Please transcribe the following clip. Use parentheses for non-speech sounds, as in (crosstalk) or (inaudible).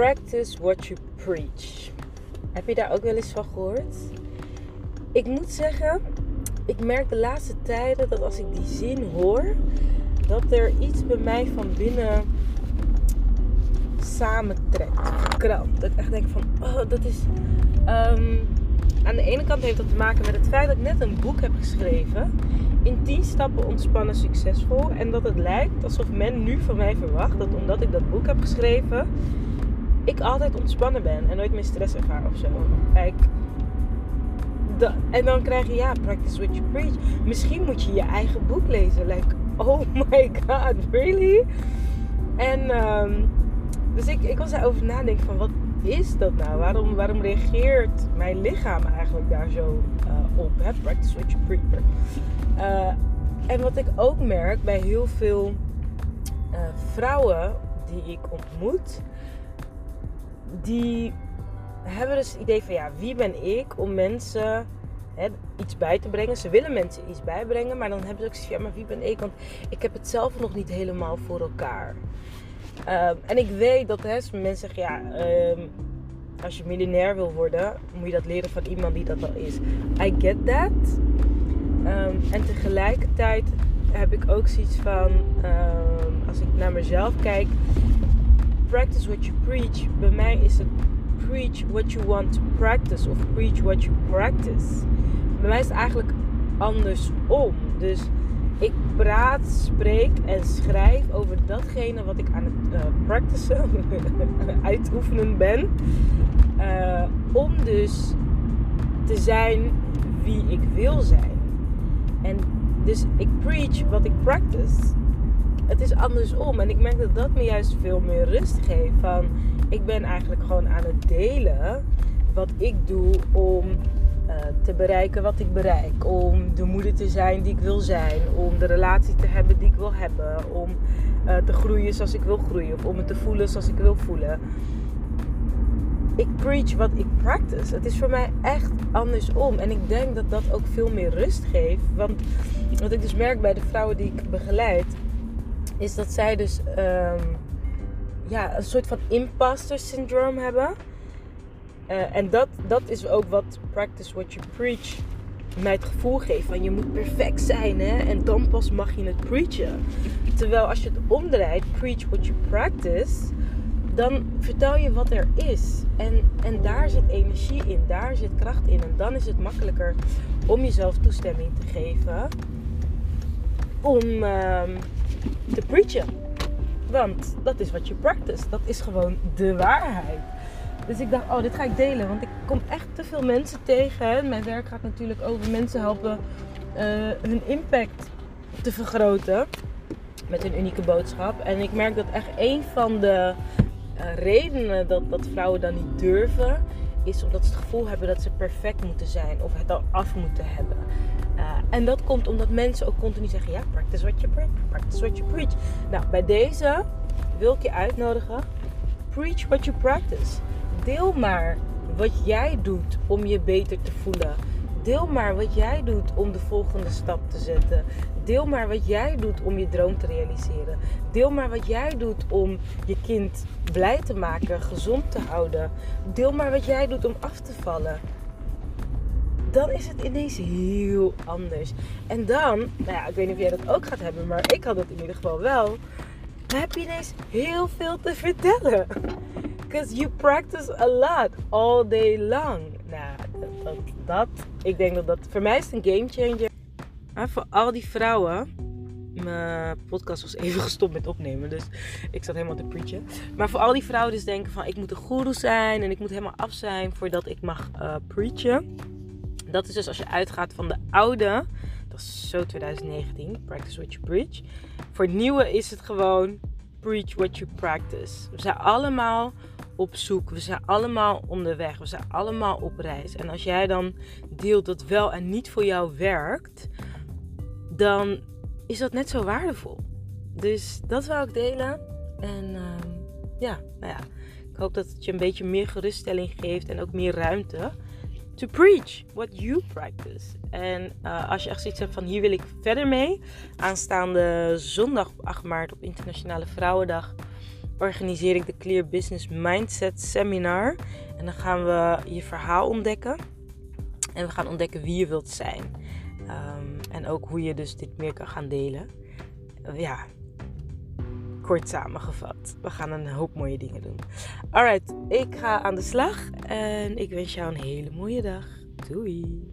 Practice what you preach. Heb je daar ook wel eens van gehoord? Ik moet zeggen, ik merk de laatste tijden dat als ik die zin hoor, dat er iets bij mij van binnen samentrekt, krampt. Dat ik echt denk van, oh, dat is... Ehm, aan de ene kant heeft dat te maken met het feit dat ik net een boek heb geschreven. In 10 stappen ontspannen succesvol. En dat het lijkt alsof men nu van mij verwacht dat omdat ik dat boek heb geschreven, ik altijd ontspannen ben en nooit meer stress ervaar of zo. Kijk, en dan krijg je ja, practice what you preach. Misschien moet je je eigen boek lezen. Like, (laughs) oh my god, really? En um, dus ik, ik was daarover nadenken van wat is dat nou? Waarom, waarom reageert mijn lichaam eigenlijk daar zo uh, op? Practice what you preach. Uh, en wat ik ook merk bij heel veel uh, vrouwen die ik ontmoet, die hebben dus het idee van ja, wie ben ik om mensen hè, iets bij te brengen. Ze willen mensen iets bijbrengen, maar dan hebben ze ook zoiets van ja, maar wie ben ik? Want ik heb het zelf nog niet helemaal voor elkaar. Um, en ik weet dat hè, mensen zeggen ja, um, als je miljonair wil worden, moet je dat leren van iemand die dat al is. I get that. Um, en tegelijkertijd heb ik ook zoiets van, als ik naar mezelf kijk, practice what you preach. Bij mij is het preach what you want to practice of preach what you practice. Bij mij is het eigenlijk andersom. Dus ik praat, spreek en schrijf over datgene wat ik aan het uh, practicen, (laughs) uitoefenen ben. Uh, om dus te zijn wie ik wil zijn. En dus ik preach wat ik practice. Het is andersom. En ik merk dat dat me juist veel meer rust geeft. Van ik ben eigenlijk gewoon aan het delen wat ik doe om uh, te bereiken wat ik bereik. Om de moeder te zijn die ik wil zijn. Om de relatie te hebben die ik wil hebben. Om uh, te groeien zoals ik wil groeien. Of om me te voelen zoals ik wil voelen. Ik preach wat ik practice. Het is voor mij echt andersom. En ik denk dat dat ook veel meer rust geeft. Want wat ik dus merk bij de vrouwen die ik begeleid. Is dat zij dus um, ja, een soort van imposter syndroom hebben. Uh, en dat, dat is ook wat practice what you preach mij het gevoel geeft van je moet perfect zijn hè, en dan pas mag je het preachen. Terwijl als je het omdraait, preach what you practice, dan vertel je wat er is. En, en daar zit energie in, daar zit kracht in. En dan is het makkelijker om jezelf toestemming te geven om uh, te preachen. Want dat is wat je practice. Dat is gewoon de waarheid. Dus ik dacht, oh, dit ga ik delen. Want ik kom echt te veel mensen tegen. Mijn werk gaat natuurlijk over mensen helpen uh, hun impact te vergroten. Met hun unieke boodschap. En ik merk dat echt een van de uh, redenen dat, dat vrouwen dan niet durven. Is omdat ze het gevoel hebben dat ze perfect moeten zijn. Of het al af moeten hebben. Uh, en dat komt omdat mensen ook continu zeggen: ja, practice what you preach. Practice what you preach. Nou, bij deze wil ik je uitnodigen. Preach what you practice. Deel maar wat jij doet om je beter te voelen. Deel maar wat jij doet om de volgende stap te zetten. Deel maar wat jij doet om je droom te realiseren. Deel maar wat jij doet om je kind blij te maken, gezond te houden. Deel maar wat jij doet om af te vallen dan is het ineens heel anders. En dan, nou ja, ik weet niet of jij dat ook gaat hebben, maar ik had het in ieder geval wel. Dan heb je ineens heel veel te vertellen. Because you practice a lot all day long. Nou, dat, dat, ik denk dat dat voor mij is een game changer. Maar voor al die vrouwen. Mijn podcast was even (laughs) gestopt met opnemen, dus ik zat helemaal te preachen. Maar voor al die vrouwen dus denken van ik moet een guru zijn en ik moet helemaal af zijn voordat ik mag uh, preachen dat is dus als je uitgaat van de oude, dat is zo 2019, practice what you preach. Voor het nieuwe is het gewoon preach what you practice. We zijn allemaal op zoek, we zijn allemaal onderweg, we zijn allemaal op reis. En als jij dan deelt dat wel en niet voor jou werkt, dan is dat net zo waardevol. Dus dat wou ik delen. En uh, ja, nou ja, ik hoop dat het je een beetje meer geruststelling geeft en ook meer ruimte to preach what you practice. En uh, als je echt zoiets hebt van hier wil ik verder mee. Aanstaande zondag 8 maart op Internationale Vrouwendag organiseer ik de Clear Business Mindset Seminar. En dan gaan we je verhaal ontdekken. En we gaan ontdekken wie je wilt zijn. Ehm, en ook hoe je dus dit meer kan gaan delen. ja, kort samengevat. We gaan een hoop mooie dingen doen. Alright, ik ga aan de slag. En ik wens jou een hele mooie dag. Doei!